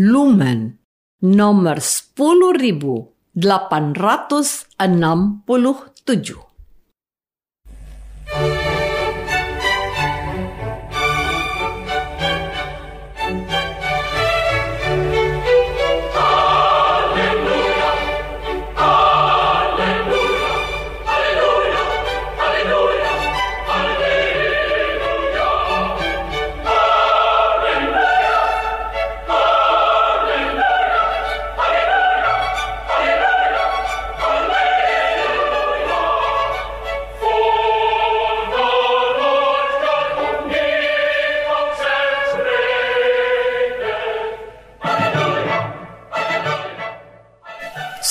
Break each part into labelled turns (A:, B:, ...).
A: Lumen nomor 10867.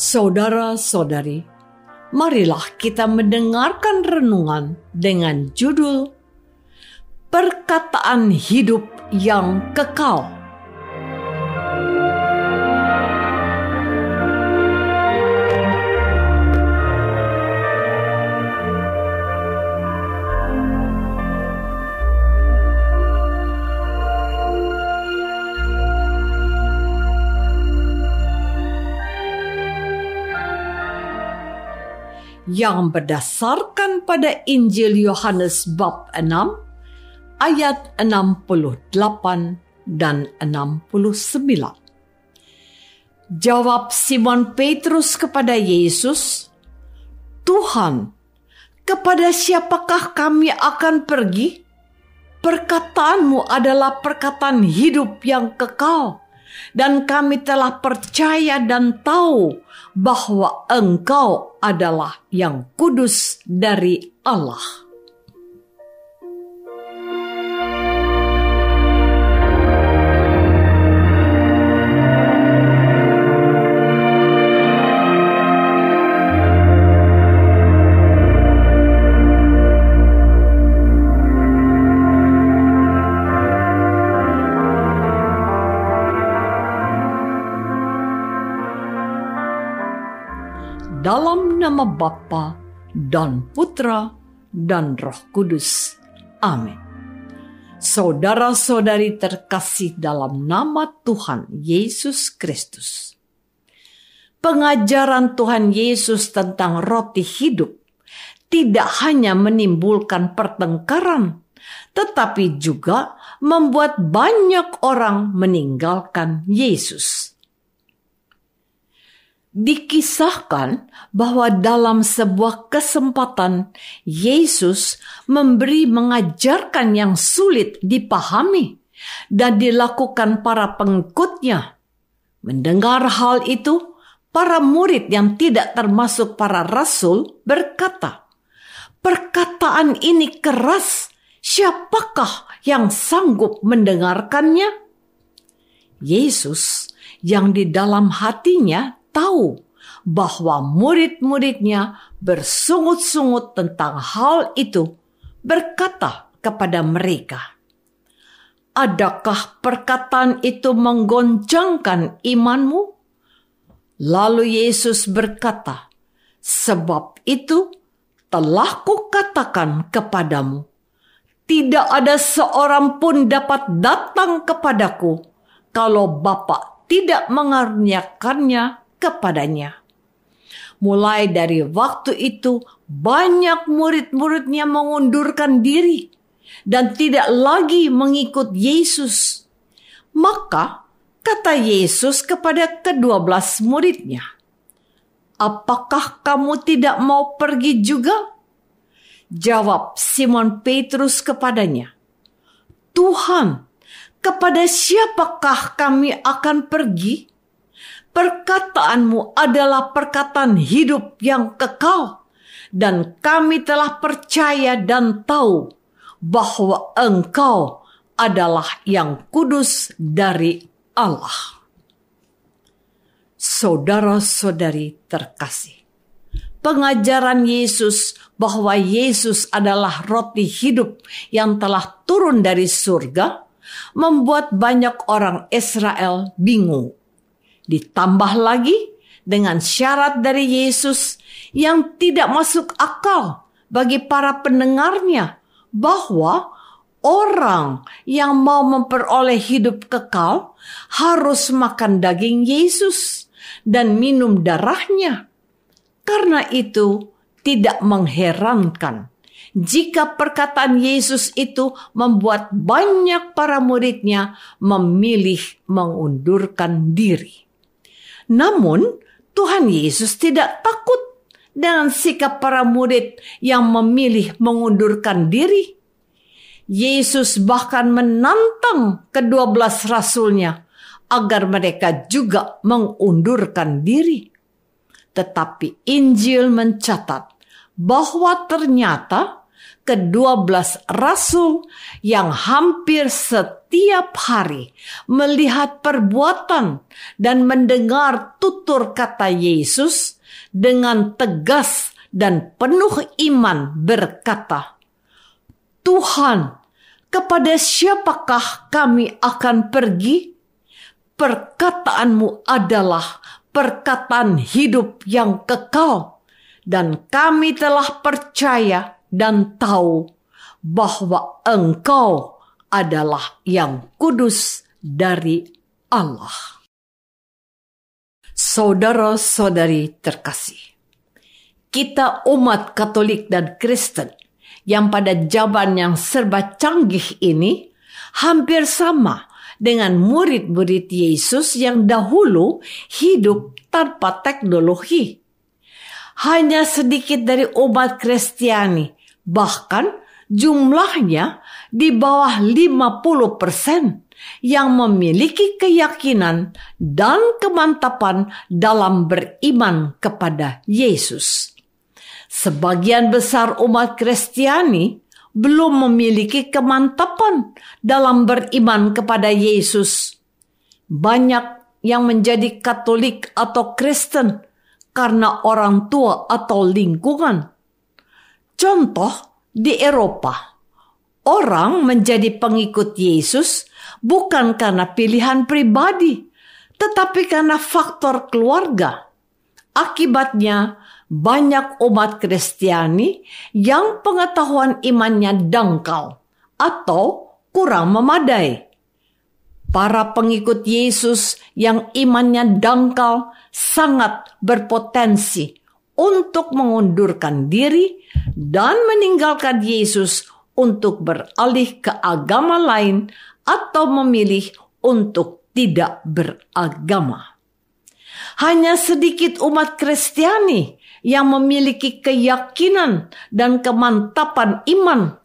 A: Saudara-saudari, marilah kita mendengarkan renungan dengan judul Perkataan Hidup yang Kekal. Yang berdasarkan pada Injil Yohanes bab 6 ayat 68 dan 69. Jawab Simon Petrus kepada Yesus, "Tuhan, kepada siapakah kami akan pergi? Perkataanmu adalah perkataan hidup yang kekal." dan kami telah percaya dan tahu bahwa Engkau adalah yang kudus dari Allah. Dalam nama Bapa dan Putra dan Roh Kudus. Amin. Saudara-saudari terkasih dalam nama Tuhan Yesus Kristus. Pengajaran Tuhan Yesus tentang roti hidup tidak hanya menimbulkan pertengkaran, tetapi juga membuat banyak orang meninggalkan Yesus. Dikisahkan bahwa dalam sebuah kesempatan Yesus memberi mengajarkan yang sulit dipahami dan dilakukan para pengikutnya. Mendengar hal itu, para murid yang tidak termasuk para rasul berkata, "Perkataan ini keras, siapakah yang sanggup mendengarkannya?" Yesus yang di dalam hatinya tahu bahwa murid-muridnya bersungut-sungut tentang hal itu, berkata kepada mereka, "Adakah perkataan itu menggoncangkan imanmu?" Lalu Yesus berkata, "Sebab itu telah kukatakan kepadamu, tidak ada seorang pun dapat datang kepadaku kalau Bapa tidak mengaruniakannya kepadanya. Mulai dari waktu itu, banyak murid-muridnya mengundurkan diri dan tidak lagi mengikut Yesus. Maka kata Yesus kepada kedua belas muridnya, Apakah kamu tidak mau pergi juga? Jawab Simon Petrus kepadanya, Tuhan, kepada siapakah kami akan pergi? Perkataanmu adalah perkataan hidup yang kekal, dan kami telah percaya dan tahu bahwa Engkau adalah yang kudus dari Allah. Saudara-saudari terkasih, pengajaran Yesus bahwa Yesus adalah roti hidup yang telah turun dari surga membuat banyak orang Israel bingung. Ditambah lagi dengan syarat dari Yesus yang tidak masuk akal bagi para pendengarnya bahwa orang yang mau memperoleh hidup kekal harus makan daging Yesus dan minum darahnya. Karena itu tidak mengherankan jika perkataan Yesus itu membuat banyak para muridnya memilih mengundurkan diri. Namun, Tuhan Yesus tidak takut dengan sikap para murid yang memilih mengundurkan diri. Yesus bahkan menantang kedua belas rasulnya agar mereka juga mengundurkan diri. Tetapi Injil mencatat bahwa ternyata kedua belas rasul yang hampir setiap hari melihat perbuatan dan mendengar tutur kata Yesus dengan tegas dan penuh iman berkata, Tuhan, kepada siapakah kami akan pergi? Perkataanmu adalah perkataan hidup yang kekal, dan kami telah percaya dan tahu bahwa Engkau adalah yang kudus dari Allah. Saudara-saudari terkasih, kita umat Katolik dan Kristen yang pada zaman yang serba canggih ini hampir sama dengan murid-murid Yesus yang dahulu hidup tanpa teknologi. Hanya sedikit dari umat Kristiani, bahkan jumlahnya di bawah 50 persen yang memiliki keyakinan dan kemantapan dalam beriman kepada Yesus. Sebagian besar umat Kristiani belum memiliki kemantapan dalam beriman kepada Yesus. Banyak yang menjadi Katolik atau Kristen karena orang tua atau lingkungan. Contoh di Eropa, orang menjadi pengikut Yesus bukan karena pilihan pribadi, tetapi karena faktor keluarga. Akibatnya, banyak umat Kristiani yang pengetahuan imannya dangkal atau kurang memadai. Para pengikut Yesus yang imannya dangkal sangat berpotensi untuk mengundurkan diri dan meninggalkan Yesus untuk beralih ke agama lain atau memilih untuk tidak beragama. Hanya sedikit umat Kristiani yang memiliki keyakinan dan kemantapan iman,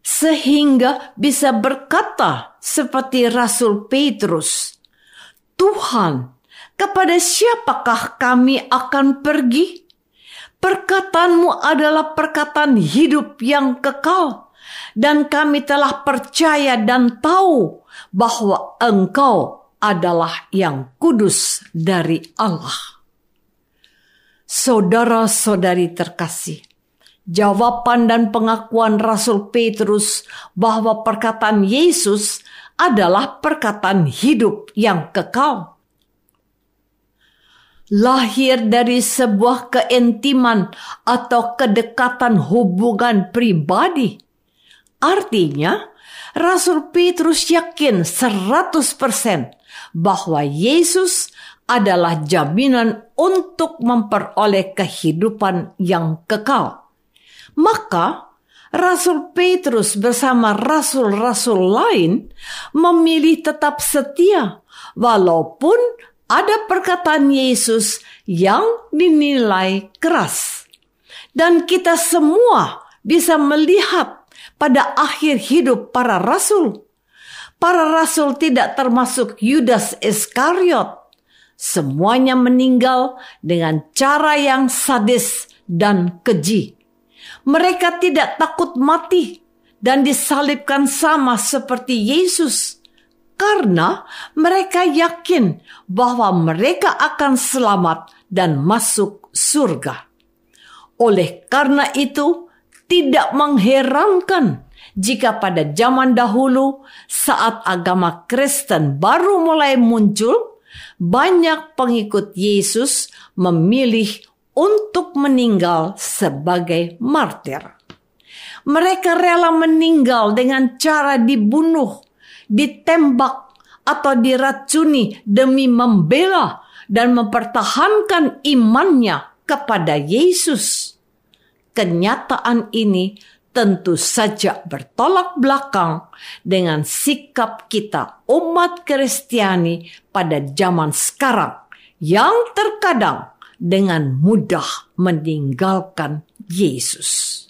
A: sehingga bisa berkata seperti Rasul Petrus, "Tuhan, kepada siapakah kami akan pergi? Perkataanmu adalah perkataan hidup yang kekal." Dan kami telah percaya dan tahu bahwa Engkau adalah yang kudus dari Allah. Saudara-saudari terkasih, jawaban dan pengakuan Rasul Petrus bahwa perkataan Yesus adalah perkataan hidup yang kekal. Lahir dari sebuah keintiman atau kedekatan hubungan pribadi. Artinya, Rasul Petrus yakin 100% bahwa Yesus adalah jaminan untuk memperoleh kehidupan yang kekal. Maka, Rasul Petrus bersama rasul-rasul lain memilih tetap setia, walaupun ada perkataan Yesus yang dinilai keras, dan kita semua bisa melihat pada akhir hidup para rasul. Para rasul tidak termasuk Yudas Iskariot. Semuanya meninggal dengan cara yang sadis dan keji. Mereka tidak takut mati dan disalibkan sama seperti Yesus karena mereka yakin bahwa mereka akan selamat dan masuk surga. Oleh karena itu, tidak mengherankan jika pada zaman dahulu saat agama Kristen baru mulai muncul, banyak pengikut Yesus memilih untuk meninggal sebagai martir. Mereka rela meninggal dengan cara dibunuh, ditembak, atau diracuni demi membela dan mempertahankan imannya kepada Yesus kenyataan ini tentu saja bertolak belakang dengan sikap kita umat Kristiani pada zaman sekarang yang terkadang dengan mudah meninggalkan Yesus.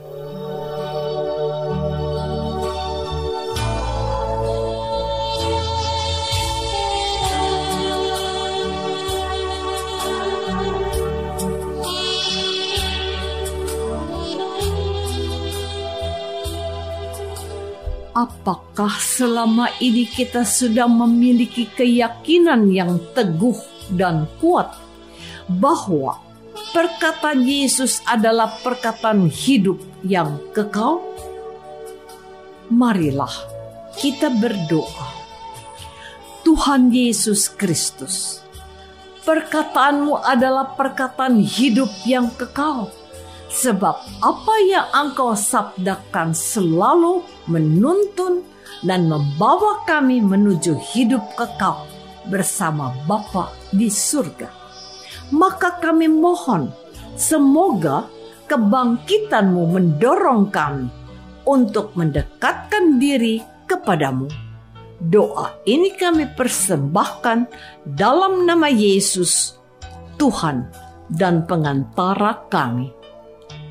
A: Apakah selama ini kita sudah memiliki keyakinan yang teguh dan kuat bahwa perkataan Yesus adalah perkataan hidup yang kekal? Marilah kita berdoa. Tuhan Yesus Kristus, perkataanmu adalah perkataan hidup yang kekal Sebab apa yang engkau sabdakan selalu menuntun dan membawa kami menuju hidup kekal bersama Bapa di surga. Maka kami mohon, semoga kebangkitanmu mendorong kami untuk mendekatkan diri kepadamu. Doa ini kami persembahkan dalam nama Yesus, Tuhan dan pengantara kami.